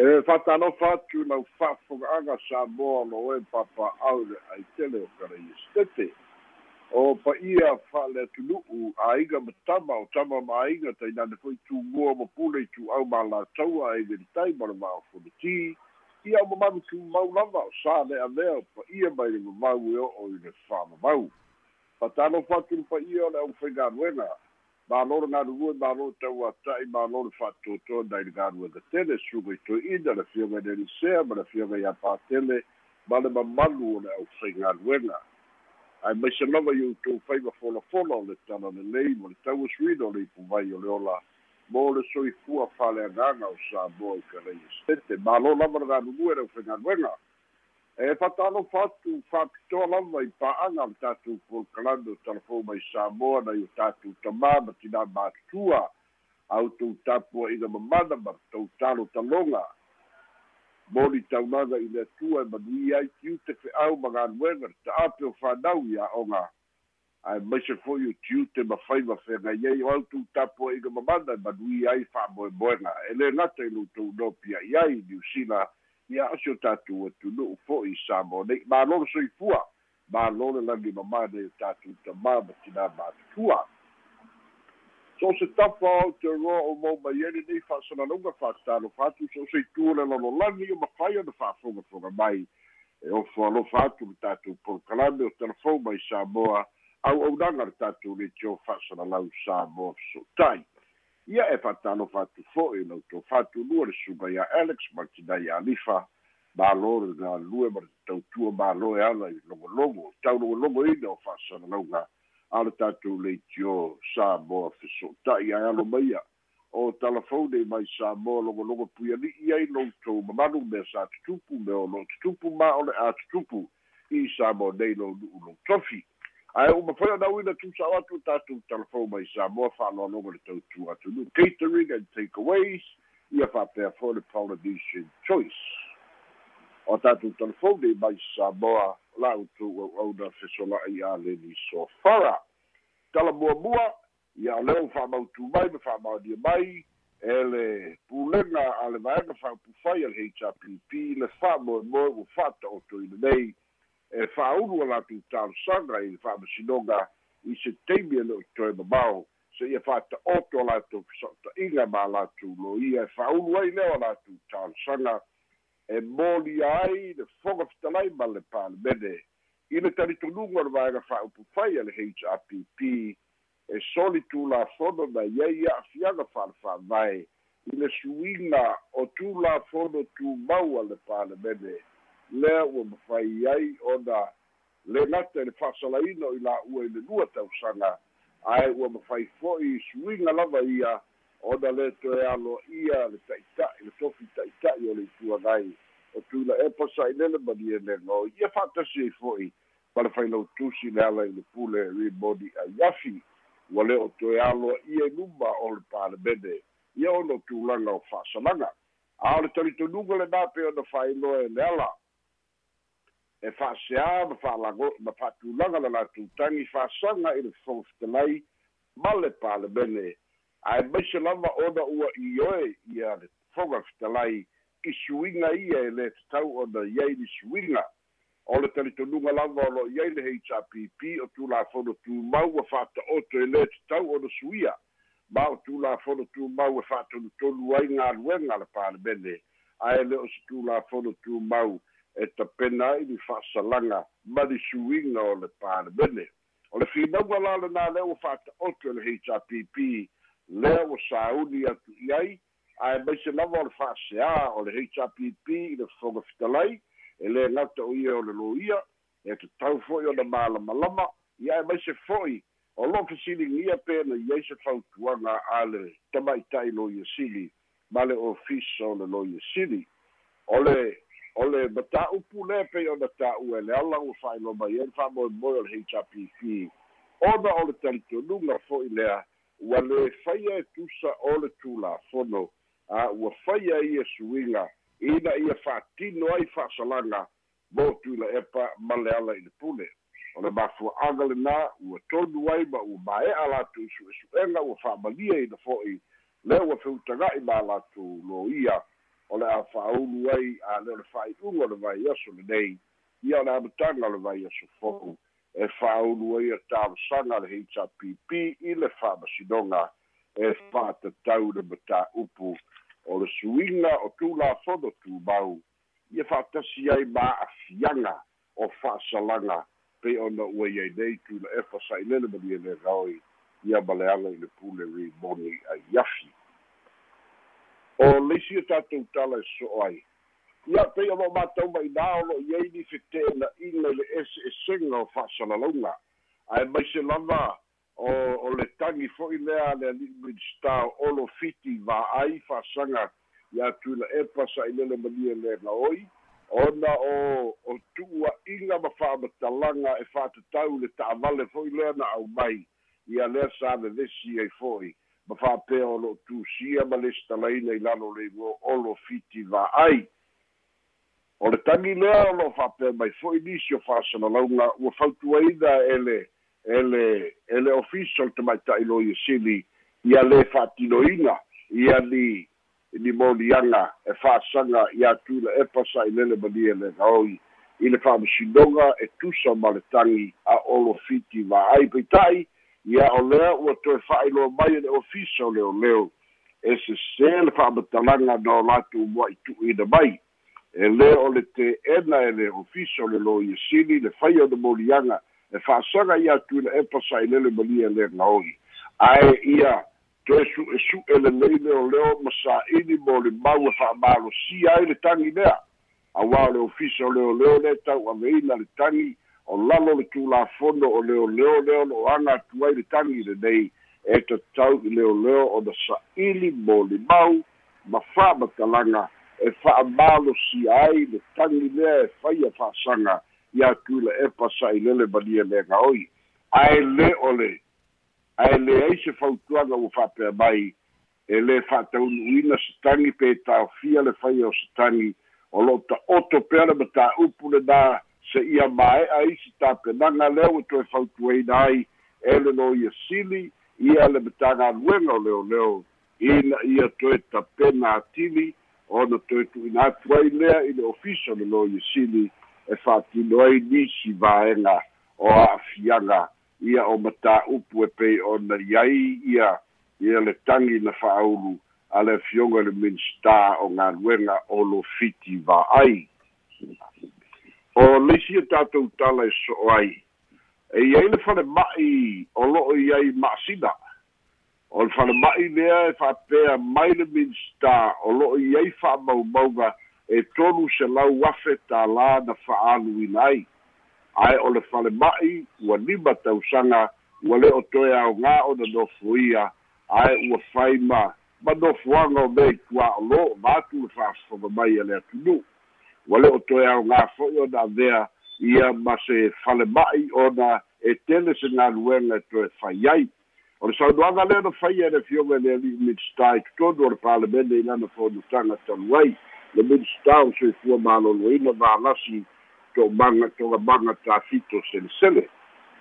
e faatalofa atu lau fa'afoga'aga sa moa lo e papa'au le aitele o kalaia o paia fa'ale atunu'u aiga ma tama o tama ma aiga tainane fo'i tumua ma pule i tu'au ma latou a aiga litai ma le ma'afoloti ia o mamalu tumau lava o sa le'a lea o paia mai le mamau e o'o i le fa'amamau fatalofa atu le paia o le ʻaufaigaluega malo le galulue malo le tauata'i malo le fa'atoatoa nai le galuega tele suga i toe'ina le fioga i le lisea ma le fioga iā patele ma le mamalu o le ʻaufaigaluega ae maise lava i outou faiga folafola o le tala lelei ma le tauasuina o le ipuvai o le ola. Mo le soifua faleagaga o samoa i kalaia stete malo lava le galulue le ʻaufaigaluega e fatalofa atu fa'apitoa lava i pa'aga le tatou polokalame o talafou mai samoa nai o tatou tamā ma tinā matutua autou tapua'iga mamana ma tou talo taloga moli taunaga i le atua e manuia ai tiu te fe'au ma galuega le ta'ape o fanau i ae maise fo'i o tiu te mafai mafeagai ai o autou tapua'iga mamana e manuia ai fa'amoemoega e lē gata i loutou nopi a'i ai niusila ia ase o tatou atunu'u fo'i sa mo nei. Mālo le soifua mālo le lagi mamā o tatou tamā ma tinā matutua so se tafa o te roa o mau mai ene nei fa'asalalauga fa'atalo fatu so se itua le lalolagi o mafai ona fa'afogafoga mai. E ofo alofa atu le tatou polokalame o telefou mai samoa. Auaunaga le tatou le tio fa'asalalau samoa feso'ota'i ia e fa'atalofa atu fo'i lau tofatunua le suga ia alex ma tinai alifa malo le galue ma le tautua malo e ala i logologo taulogologo ina o fa'asalalauga a le tatou leitio samoa feso'ota'i ae alo maia o talafone mai samoa logologo puiali'i ai loutou mamalu mea sa tutupu me o lo tutupu ma o le a tutupu i samoa nei lou nu'u lou tofi ae uma foi ona uina tusao atu tatou talafou mai samoa fa'aloaloga le tautu atu. Nu catering and takeaways ia fa'apea foi le polynesian choice. O tatou talafone mai samoa la'utou au'auna fesola'i a leni sofara. Talamuamua ia o leo fa'amautu mai ma fa'amaonia mai e le pulega a le vaega fa'aupufai a le hpp le fa'amoemoe ua fa'ata'otoina nei e fa'aulu a latou talosaga i fa'amasinoga i se taimi e le'o toe mamao se ia fa'ata'oto a latou fesa'ota'iga ma latou loia e fa'aulu ai lea o latou talosaga e molia ai le foga fetalai ma le palemene i le talitonuga o le vaega fa'aupufai a le hrpp e soli tulafono na iai a'afiaga fa'alefa'avae i le suiga o tulafono tumau a le palemene lea ua mafai ai ona le gata i le fa'asalaina o i la'ua i le lua tausaga ae ua mafai fo'i suiga lava ia ona le toe aloa'ia le ta'ita'i le tofi ta'ita'i o le ituagai o tula e pasa'ilele ma lielega o ia fa'atasi ai fo'i ma le failau tusi le ala i le pule rimoni ai afi ua le o toe aloa'ia i luma o le palemene ia ona o tulaga o fa'asalaga a o le talitonuga lenā pe ona fa'ailoa e le ala e fa'aseā ma fa'alago ma fa'atulaga le latou tagi fa'asaga i le fogafetalai ma le palemene ae maise lava ona ua i oe ia le fogafetalai i suiga ia e lē tatau ona iai li suiga o le talitonuga lava o lo'i ai le hpp o tulafono tumau ua fa'ata'oto e lē tatau ona suia. Ma o tulafono tumau e fa'atonutonu ai galuega le palemene ae le o se tulafono tumau e tapena ai ni fa'asalaga ma li suiga o le palemene o le finauga la lenā lea ua fa'ata'oto e le hpp lea ua sauni atu i ai ae maise lava o le fa'aseā o le hpp i le fofoga fitalai e lē gata o ia o le loia e tatau fo'i ona malamalama ia e maise fo'i o lo'o fesiligia pena iai se fautuaga a le tama'ita'i loia sili ma le ofisa o le loia sili. O le o le mataupu lea pei ona ta'ua e le ala ua fa'ailoa mai ai fa'amoemoe o le hpp ona o le talitonuga fo'i lea ua lē faia e tusa o le tulafono a ua faia ia suiga ina ia fa'atino ai fa'asalaga mo tuila epa ma le ala i le pule. O le mafua'aga lenā ua tonu ai ma ua mae'a latou su'esu'ega ua fa'amalia ina fo'i lea ua feutaga'i ma latou lo ia o le a fa'aulu ai a le o le fa'ai'uga o le vaiaso lenei ia o le amataga o le vaiaso fo'u. E fa'aulu ai a tavasaga le hpp i le fa'amasinoga e fa'atatau le matā'upu o le suiga o tulafono tumau ia fa'atasi ai ma'afiaga o fa'asalaga pei ona ua iai nei tula efa sa'ilele ma lia le gaoi ia maleaga i le pule rimoni ai afi o leisi o tatou tala e so'o ai. Ia pei o lo'o matou ma'inā o lo'o iai ni fete'ena'iga i le ese esega o fa'asalalauga ae maise lava o o le tagi fo'i lea le ali'i o olo fiti va'ai fa'asaga ia tula epa sa'ilele malia le gaoi ona o o tu'ua'iga ma fa'amatalaga e fa'atatau le ta'avale fo'i lea na au mai ia lea sa lelesi ai fo'i ma fa'apea o lo'o tusia ma le stalaina i lalo le igo olo fiti va'ai o le tagi lea o lo'o fa'apea mai fo'i nisi o fa'asalalauga ua fautuaina ele ele ele official tamaita'i lo ia sili ia lē fa'atinoina ia ni ni moliaga e fa'asaga iā tula epa sa'ilele malia le gaoi i le fa'amasinoga e tusa ma le tagi a olo fiti va'ai peita'i ia o lea ua toe fa'ailoa mai le ofisa o leoleo e sesē le fa'amatalaga na o latou moa'i tu'uina mai. E lē o le te'ena e le ofisa o le lo ia sili le faia o le moliaga e fa'asaga ia tula epa sa'ilele malia le gaoi ae ia toe su'esu'e lelei leoleo ma sa'ili mo le mau e fa'amalosia ai le tagi lea auā o le ofisa o leoleo le tau'aveina le tagi o lalo le tulafono o leoleo lea lo aga atu ai le tagi lenei e tatau i leoleo ona sa'ili mo limau ma fa'amatalaga e fa'amalosia ai le tagi lea e faia fa'asaga ia tula epa sa'ilele malia le gaoi ae lē o le ae leai se fautuaga ua fa'apea mai e lē fa'ataunu'uina se tagi pe taofia le faia o se tagi o lo'o ta'oto pea le matā'upu lenā se'ia mae'a isi tapenaga lea ua toe fautuaina ai e le lo ia sili ia le matagaluega o leoleo ina ia toe tapena atili ona toe tu'uina atu ai lea i le ofisa le lo ia sili. E fa'atino ai nisi vaega o a'afiaga ia o matā'upu e pei ona iai ia ia le tagi na fa'aulu a le afioga le minsta o galuega o lo fiti va'ai o leisi o tatou tala e so'o ai. E iai le falema'i o lo'o iai ma'asina. O le falema'i lea e fa'apea mai le minsta o lo'o iai fa'amaumauga e tolu se lau afe tālā na fa'aluina ai. Ae o le falema'i ua lima tausaga ua le o toe aogā ona nofo ia ae ua fai ma ma nofoaga o mea itua'olō ma atu le fa'afofoga mai a le atunuu ua le o toe aogā fo'i ona avea ia ma se falema'i ona e tele se galuega e toe fai ai. O le saunoaga lea na faia e le fioga le ali'i minista i totonu o le palemene i lana fonutaga talu ai le minista o soifua maloloina valasi to'umaga togamaga tafito selesele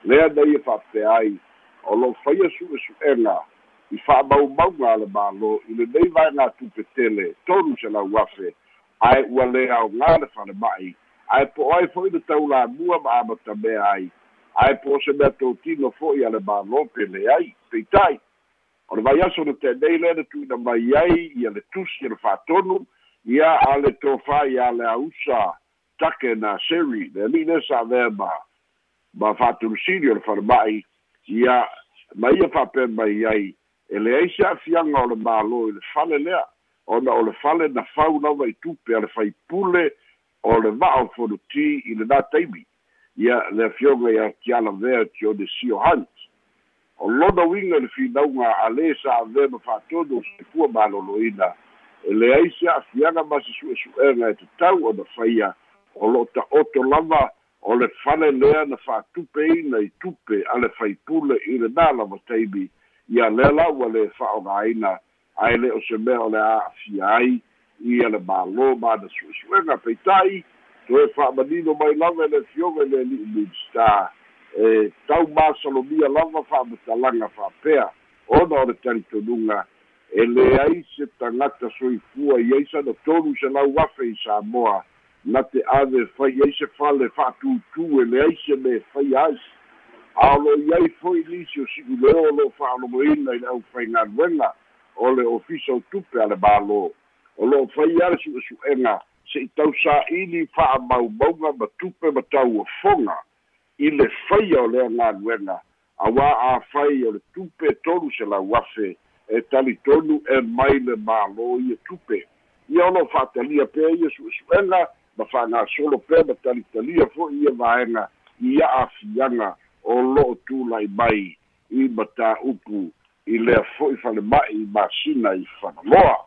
lea na ia fa'apea ai o lo'o faia su'esu'ega i fa'amaumauga a le mālō i lenei vaega tupetele tonu se lau afe ae ua lē aogā le falema'i ae po ai fo'i le taulamua ma amatamea ai. Ae po o se mea totino fo'i a le mālō pele ai. Peita'i o le vaiaso na te'nei lea na tu'uina mai ai ia le tusi e le fa'atonu ia a le tofā ia le ausa take na seri le ali'i le sa avea ma ma fa'atulusili o le falema'i ia ma ia fa'apea mai ai e leai se a'afiaga o le mālō i le fale lea ona o le fale na fau lava i tupe a le faipule o le va'a o fonuti i le nā taimi ia le afioga ia tiala vea tio de sio hunt o lona uiga i le finauga a lē sa avea ma fa'atonu o se pua malōlōina e leai se a'afiaga ma se su'esu'ega e tatau ona faia o lo'o ta'oto lava o le fale lea na fa'atupe ina i tupe a le faipule i le nā lava taimi ia lea la ua le fa'aogāina ae le o se mea o le a'afia ai ia le mālō ma na su'esu'ega peita'i toe fa'amanino mai lava e le fioga i le ali'i minsta e tau masalomia lava fa'amatalaga fa'apea ona o le talitonuga e leai se tagata soifua i ai sana tolu se lau afe i samoa. Na te ave fai ai se fale fa'atūtū e leai se me fai ai aolo i ai foi lisi o si'u leo o lo'o fa'alomoina i le ʻaufaigaluega o le ofisa tupe a le mālō o lo'o fai a le su'esu'ega se'i tausā'ili fa'amaumauga ma tupe ma tauafoga i le faia o le agaluega auā afai o le tupe tolu se lau afe e talitonu e mai le mālō ia tupe. Ia o lo'o fa'atalia pea ia su'esu'ega ma fa'agasolo pea ma talitalia fo'i ia vaega i a'afiaga o lo'o tula'i mai i matā'upu i lea fo'i falema'i i masina i fanaloa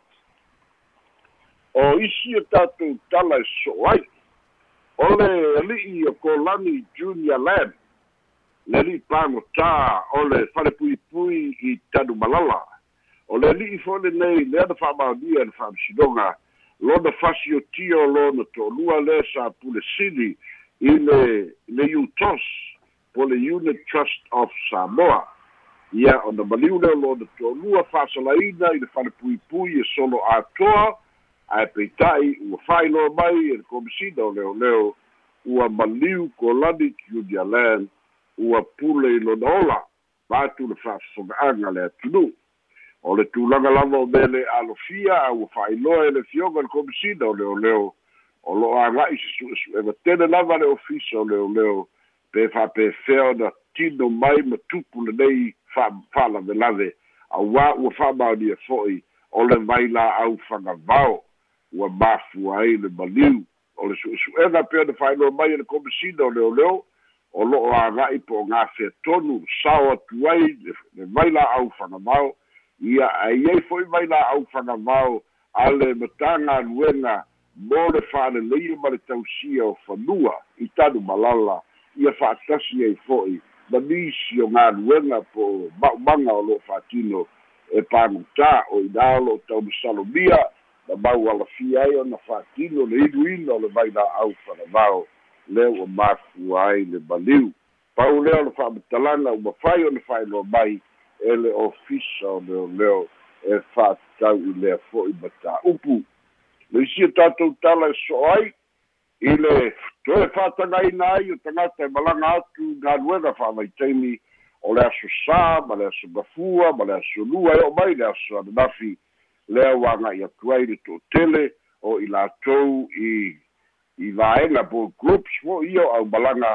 o isi e tatou tala e so'o ai. O le ali'i o kolani junior land le ali'i pagotā o le falepuipui i tanu malala. O le ali'i fo'i lenei lea na fa'amaonia le fa'amasinoga lona fasiotio lona to'alua lea sa pulesili i le le utos po le unit trust of samoa ia ona maliu leo lona to'alua fa'asalaina i le falepuipui e solo atoa ae peita'i ua fa'ailoa mai e le komisina o leoleo ua maliu kolani junior land ua pule i lona ola ma atu le fa'afofoga'aga le atunuu o le tulaga lava o mea le alofia ua fa'ailoa e le fioga le komisina o leoleo o lo'o aga'i se su'esu'ega tele lava le ofisa o leoleo pe fa'apefea ona tino mai ma tupu lenei fa'alavelave auā ua fa'amaonia fo'i o le vai la au fagavao ua mafua ai le maliu. O le su'esu'ega pea na fa'ailoa mai e le komisina o leoleo o lo'o aga'i po o gafea tonu sao atu ai le vai la au fagavao ia aiai fo'i mai la au fagavao a le matagaluega mo le fa'aleleia ma le tausia o fanua i tanu malala. Ia fa'atasi ai fo'i ma nisi o galuega po ma'umaga o lo'o fa'atino e pagutā o inā o lo'o taumasalomia na mau alafia ai ona fa'atino le inuina o le vaila'au fanavao lea ua mafua ai le maliu pau lea o le fa'amatalaga ua fai ona fa'ailoa mai e le ofisa o leoleo e fa'atatau i lea fo'i ma tā'upu le isia tatou tala e so'o ai i le toe fa'atagaina ai o tagata e malaga atu galuega fa'amaitaimi o le aso sā ma le aso gafua ma le aso lua e o mai le aso ananafi lea ua aga'i atu ai le to'otele o i latou i i vaega board groups fo'i ia o aumalaga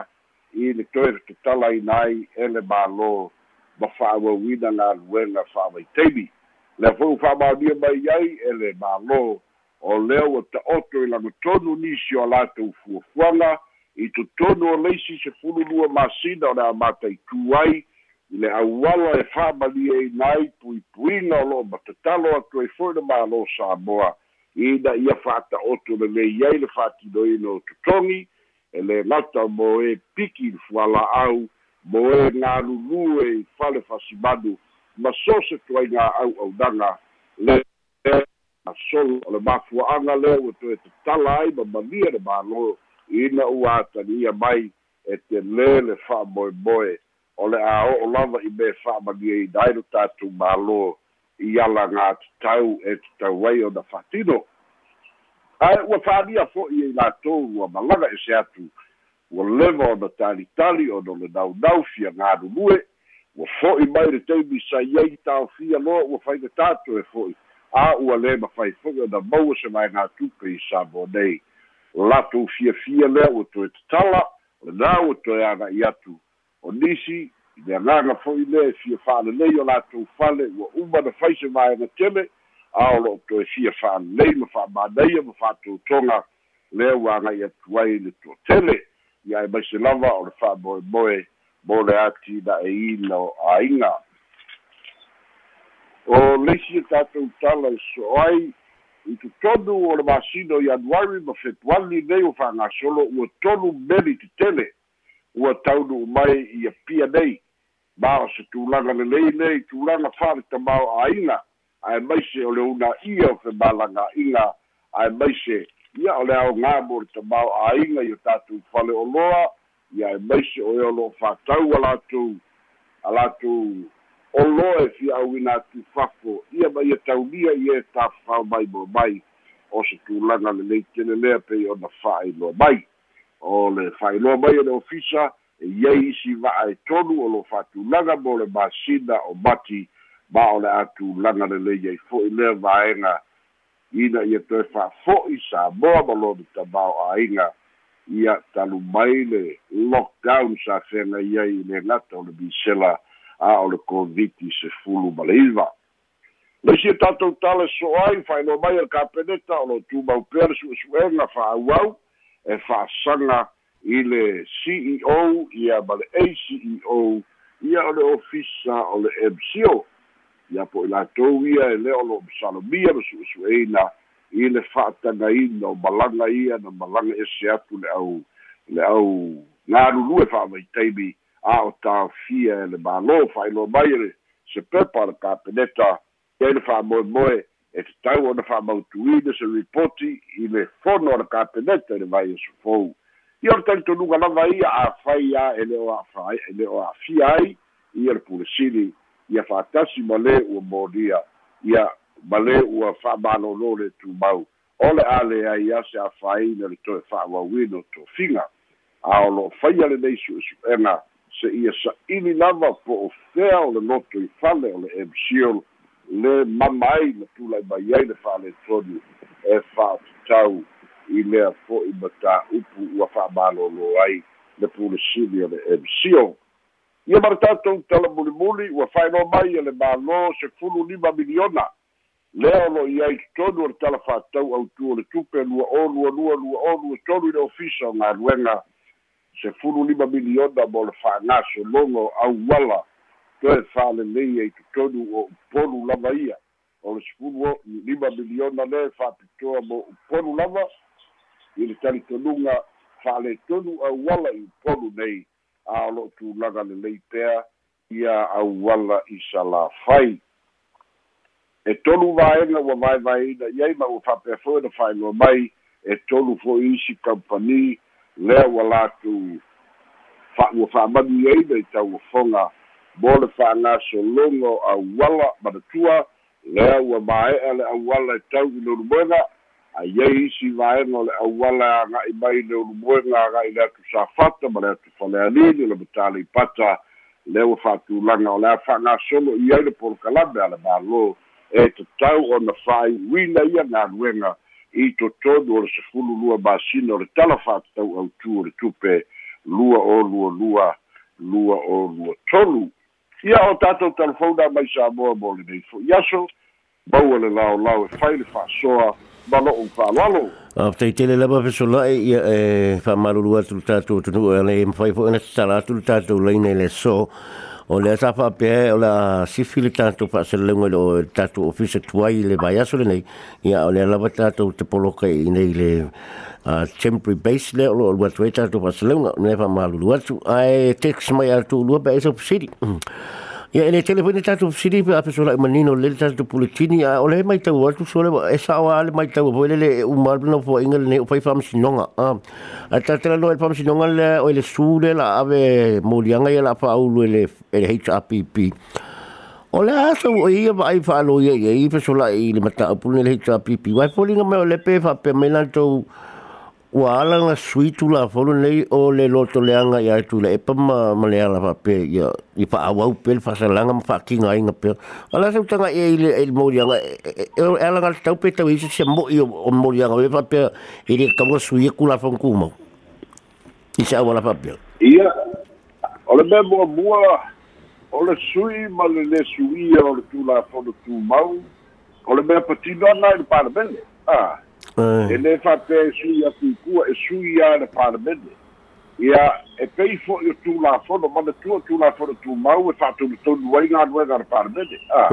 i le toe le tatalaina ai e le mālō ma fa'auauina galuega fa'amaitaimi lea fo'i fa'amaonia mai ai e le mālō o lea ua ta'oto i lagotonu nisi o a latou fuafuaga i totonu o leisi se fululua masina o le a mataitū ai i le auala e fa'amalieina ai puipuiga o lo'o matatalo atu ai fo'i le mālō samoa. Ina ia fa'ata'oto lelei ai le fa'atinoina o totogi e le gata mo e piki i fuala'au mo e galulu e i fale fasimanu ma so se tuaiga au'aunaga le asolo o le mafua'aga lea ua toe tatala ai ma malia le mālō ina ua atalia mai e te lē le fa'amoemoe o le a o'o lava i me fa'amaliaina ai lo tatou mālō i ala gā tatau e tatau ai ona fa'atino ae ua fa'alia fo'i ai latou ua malaga ese atu. Ua leva ona talitali ona le naunau fia galulue ua fo'i mai le taimi sai ai taofia loa ua faiga tato e fo'i a ua lē mafai fo'i ona maua se vaega tupe i sabo nei. Latou fiafia lea ua toe tatala lenā ua toe aga'i atu. O nisi i le agaga fo'i lea e fia fa'alelei o latou fale ua uma na fai se vaega tele a o lo'o toe fia fa'alelei ma fa'amanaia ma fa'atotoga lea ua aga'i atu ai le to'atele ia e maise lava o le fa'amoemoe mo le ati na e ina o āiga o leisi e tatou tala e so ai i totonu o le masino ianuari ma fepuali nei ua fa'agasolo ua tolu meli tetele ua taunu mai ia pia nei. Ma o se tulaga lelei nei tulaga fa'ale tamao āiga ae maise o le una ia o fe malaga'iga ae maise ia o le aogā mo le tamao āiga i o tatou fale oloa ia e maise o e o lo'o fātau a latou a latou o loa e fi'auina atu fafo ia ma ia taulia ia e tafafao mai mo mai o se tulaga lelei telelea pei ona fa'ailoa mai o le fa'ailoa mai o le ofisa e iai isi va'a e tolu o lo fa'atulaga mo le masina o mati ma o le a tulaga lelei ai fo'i lea vaega ina ia toe fa'afo'i sa moa ma lona tamao āiga ia talu mai le lockdown sa feagai ai i le gata o le bisela a o le koviti se fulu ma le iva leisi e tatou tale so ai fa'ailoa mai le kapeneta o lo tumau pea le su'esu'ega fa'auau e fa'asaga i le ceo ia ma le aceo ia o le ofisa o le mco ia po i latou ia e lē o lo'o masalomia ma su'esu'eina i le fa'atagaina o malaga ia na malaga ese atu le au le au galulu e fa'amaitaimi a o tāfia e le mālō fa'ailoa mai le se pepa le kapeneta ia le fa'amoemoe e tatau ona fa'amautuina se ripoti i le fono o le kapeneta i le vai e sofou ia le talitonuga lava ia afai a e le o a'afai e le o a'afia ai ia le pulesili ia fa'atasi ma lē ua molia ia ma lē ua fa'amalōlō le tumau o le a le ai ase afāina le toe fa'auauina o tofiga a o lo'o faia lenei su'esu'ega se ia sa'ili lava po o fea o le loto i fale o le mco le mama ai na tulai mai ai le fa'aletonu e fa'atatau i lea fo'i ma tā'upu ua fa'amalōlō ai le pulesili o le mco ia ma le tatou tala mulimuli ua fa'ailoa mai e le mālō se fulu lima miliona. Lea o lo'i ai totonu o le tala fa'atau autu o le tupe lua o lua lua lua tolu i le ofisa o galuega se fulu lima miliona mo le fa'agasologo auala toe fa'alelei ai totonu o upolu lava ia. O le sefulu lima miliona le fa'apitoa mo upolu lava. I le talitonuga fa'aletonu auala i upolu nei. A o lo'o tulaga lelei pea ia auala i salafai e tolu vaega ua vaevaeina i ai ma ua fa'apea fo'i na fa'ailoa mai e tolu fo'i isi kampani lea ua latou fa ua fa'amanu ai na i tauafoga mo le fa'agasologo auala manatua lea ua mae'a le auala e tau i le ulumoega aiai isi vaega o le auala aga'i mai le ulumoega aga'i le atu safata ma le atu falealili o le matale pata. Le ua fa'atulaga o le a fa'agasolo i ai le polokalame a le mālō. E tatau ona fa'aiuina ia galuega i totonu o le sefulu lua masina o le tala fa'atatau autū o le tupe lua o lua lua lua o lua tolu. Ia o tatou talafona mai sa moa mo lenei fo'i aso maua le laolao e fai le fa'asoa ma lo'o fa'aloalo a tai tele lava fe sola e ia e fa malulu atu tatu tunu e le mfai fo ena tsala atu tatu leina le so o le sa fa pe o la sifili tanto fa se le ngolo tatu ofisa tuai le vai aso nei ia o le lava tatu te poloka i nei le a temporary base le o lo tuai e tatu fa se le ne fa malulu atu ai text mai atu lua pe eso city Ia ele telefoni tatu siri pe ape sola manino le tatu pulitini a ole mai tau atu sola e sa wa ale mai tau po le u mal no po ingal ne upai fam sinonga a. A tatu no el fam sinonga le o le sule la ave molianga ia la pa u le el HRPP o le aso o ia vai ai lo ia ia pe sola i le mata pu le HRPP vai folinga me le pe fa pe melanto ua alanga suitu la folu nei o le loto leanga ia tu le epa ma, ma le ala pa pe ia i pa awau pe le fasalanga ma whakinga inga pe. Ala sa utanga e ile e morianga e ala nga tau pe tau se mo i o morianga e pa pe i le kaunga suia kula fong kuma i sa awala pa pe. Ia o le mea mua mua o le sui ma le le suia o le tula fono tu mau o le mea patino ana i le paramene ah e le fa'apea e sui atu ikua e sui a le palemene ia e pei fo'i o tulafono manatua tulafono tumau e fa'atolutonu ai galuega le palemene a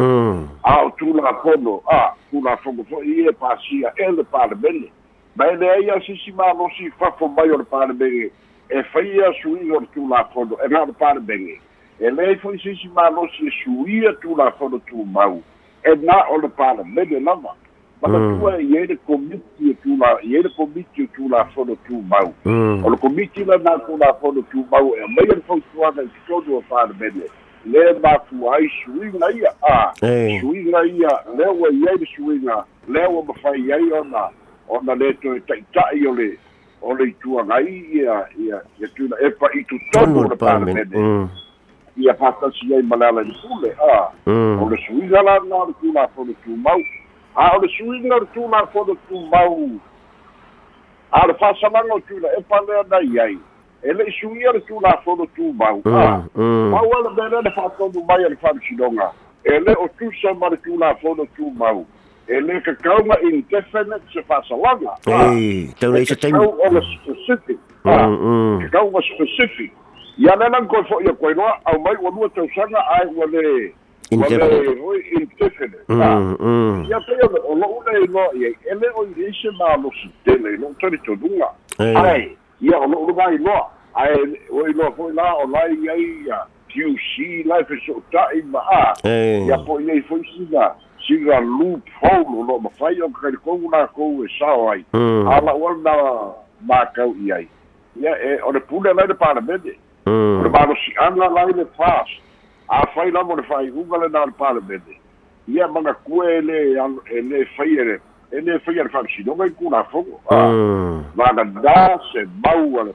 a o tulafono a tulafogo fo'i ia e pasia e le palemene ma e leai a sisi malosi fafo mai o le palemene e faia suiga o le tulafono e ga le palemene e leai fo'i sisi malosi e suia tulafono tumau e na o le palemene lava Makatua i e le komiti e tula, i e le komiti e tula fono tu mau. O le komiti la na tula fono tu mau e mai e fau tuana i tonu o whāna mene. le mafu ai suiga ia a suiga ia le ua iai le suiga le ua mafai ai ona ona le toe taʻitaʻi o le o le ituagai ia ia ia tuna e paʻitutonu o le palemene ia patasi ai ma le alai pule a o le suiga lana o le tulafono tumau a o le suiga o le tulafono tumau a le fa'asalaga o tula e palea nai ai e le'i suia le tulafono tumau a mau ala mea le fa'atonu mai a le fa'amisinoga e le o tusa ma le tulafono tumau e lē kakauga indefinite se fa'asalaga kakau o le specific. Kakauga specific. Ia le koe fo'i a koiloa au mai ua lua tausaga ae ua le oi indefinite ia pei o lo'u le iloa iai e le o i ise malosi tele i lo'u talitonuga ae ia o lo'u luga iloa ae o iloa fo'i la o lai ai ia qc lai feso'uta'i ma a ia po i ai fo'i siga siga loophole o lo'o mafai o kakalikogu lakou e sao ai ala na makau i ai ia e o le pule lai le palemene o le malosi'aga lai le fast afai lava o le fa'ai'uga lena le palemene ia magakue e lē e lē fai e e lē fai a le fa'amisinoga i kulafogo maganā se mau a le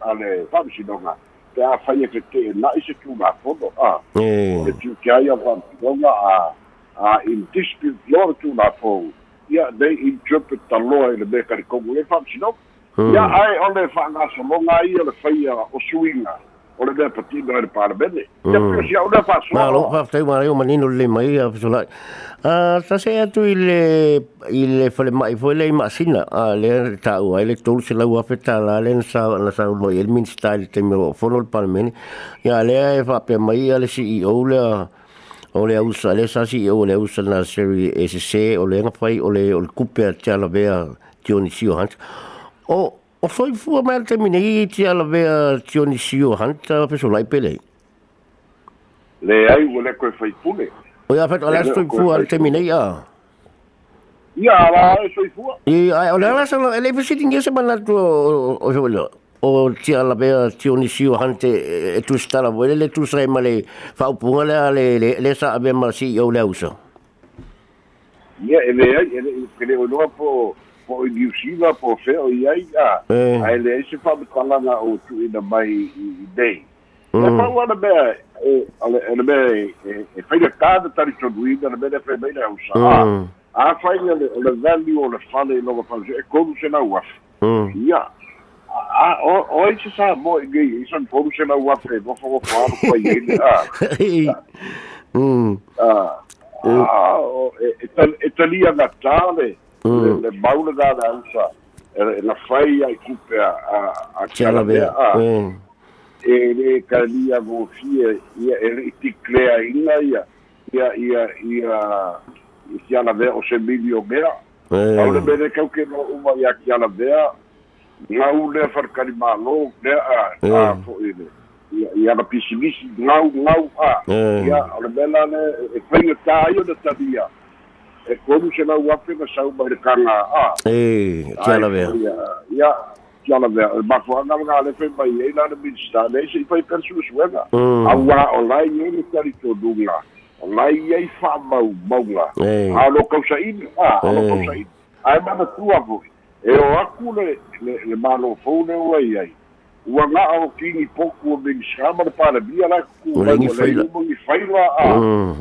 a le fa'amisinoga pe a fai e fete'ena'i se tulafono a le tiukeai a fa'amisinoga a a in dispute law tu na fo ia they interpret the law in the ka ko le fa sino ia ai o le fa nga so mo nga ia le fa ia o suinga ole de pati no era para bene de pro si ona fa so ma manino le mai a so a sa se tu ile ile fole mai fo le ma sina a le ta u ile tul se la u afeta la le sa la sa lo il min style te mio fo lo pal men ya le e fa pe mai ale si i ole ole a usa le sa si ole usa na seri e se se ole nga fai ole ol cupe a tia la vea tioni si hans o o foi fua mai te mine i te ala vea tioni sio hant a peso lai pele. Le ai o le koe fai pule o ia fet o le foi fua te mine ia la e foi fua. I o le ala sa e le visiting e se manatu o o o o tia la bea tioni siu hante e tu stala wele le tu sai male fa upunga le le le sa abe ma si o le uso ia ele ai ele ele o no po po i New Zealand po fe o ia ia ai le se fa kala na o tu ina mai i dei e fa wana bea e ale ele be e fa ia kada tari to duida le be fe be le usa a fa le le value o le fale no fa e kodu se na waf ia a o o i se sa mo i gei i san foru se na ua fe mo fo fo ko i ni a a o e talia na tale le maule ga na usa e la fai ai kupe a a chala be a e le kalia go fie ia e ti crea ina ia ia ia ia ia ia la ve o se milio mea. Au le bene kau ke no uma ia ki ala vea ngau le farkari malo le a a fo ile ia na pisimisi ngau ngau a ia ole bela le e fenga taio de tabia e komu se lau ape na sau mai le kanga a e kia la vea ia kia la vea ma anga nga le fe mai e la le minsta le se i fai persu suenga a wa o lai e le tari to dunga o lai e fa mau maunga a lo kausa ini a lo kausa ini ai mana tua voi e o aku le le le malo fone o ai ai ua nga o kingi poku o bing shama le pala bia la ku le ni faila mo ni faila a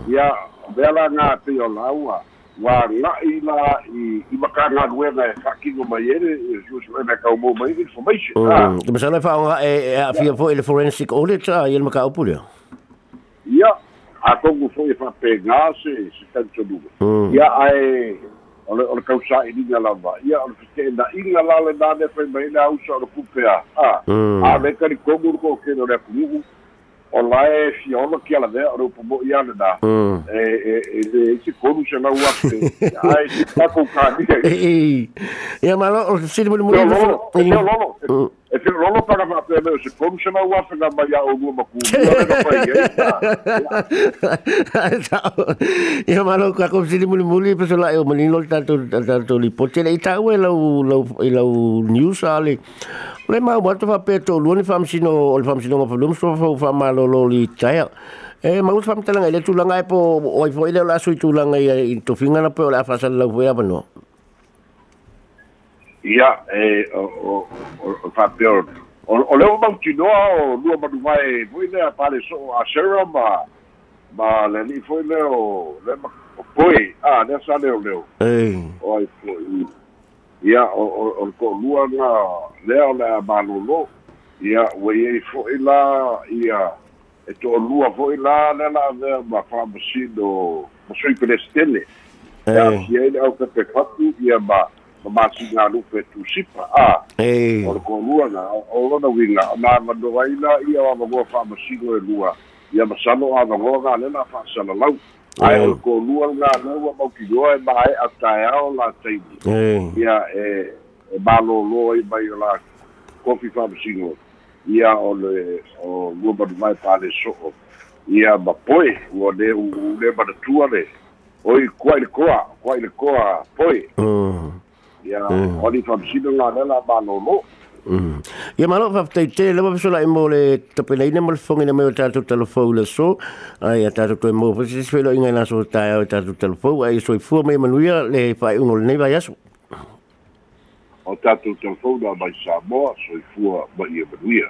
ya bela nga te o laua nga i la i i duenga e fakingo mai ere e su su e ka mo mai information. Ah. Ke masana fa nga e a fia fo ile forensic audit a il maka opulio ya a kongu fo e fa pe nga se se tanto du ya ai ole ole kausa i ninga lava. Ia ole fite na inga la le na ne fai mai na usa ole kupea. A a le kari komu ko ke no le kumu o la e fiona ki ala vea o pomo ia le na e e e se komu se na ua pe ai se ta ko ka ni e ia malo o se mo mo e lolo e e fe lolo para fa pe me se kom na wa fe na mai o lu ku ia malo ka ko si muli muli pe so la e mali no tanto to li pote le ta we la la la news ale le ma wa to fa pe to lu ni fam sino o fam sino ma lum so fa fa malo lo li ta e ma us fam tala le tu langa e po o i fo ile la sui tu langa i to finga na pe o la fa sa la we aba no ia e o o fa peor o o leo mau tinoa o lua manu mai foi lea pale so a sera ma ma le ni foi leo le ma o poi a le sa leo? Leo ei o ai foi ia o o o ko lua na leo le ma lo lo ia o ye foi la ia e to lua foi la le la le ma fa ma sui pe stelle ia ele au pe fatu ia ma ma masinga lupe tu sipa a o le kolua na o lona winga na madoaina ia o avagoa fa'amasigo e lua ia masalo o avagoa galela fa'asalalau ae o le kolua galau ua maukiloa e mae ataeao lataimi ia e e malōlō ai mai o la kofi fa'amasigo ia o le o lua manumai paleso'o ia ma poe ua le u le manatua le oi kua'i le koa kua'i le koa poe ia o ni fa'amasino galela malōlō Mm. Ia malo fa tai te le wa sola mo le tape nei mo le fongi na me o tatu telefou le so. Ai a tatu to mo fa se felo inga na so tai o tatu telefou ai so fu me manuia le fa un le nei vai aso o tatou telefona mai Samoa soifua ma ia manuia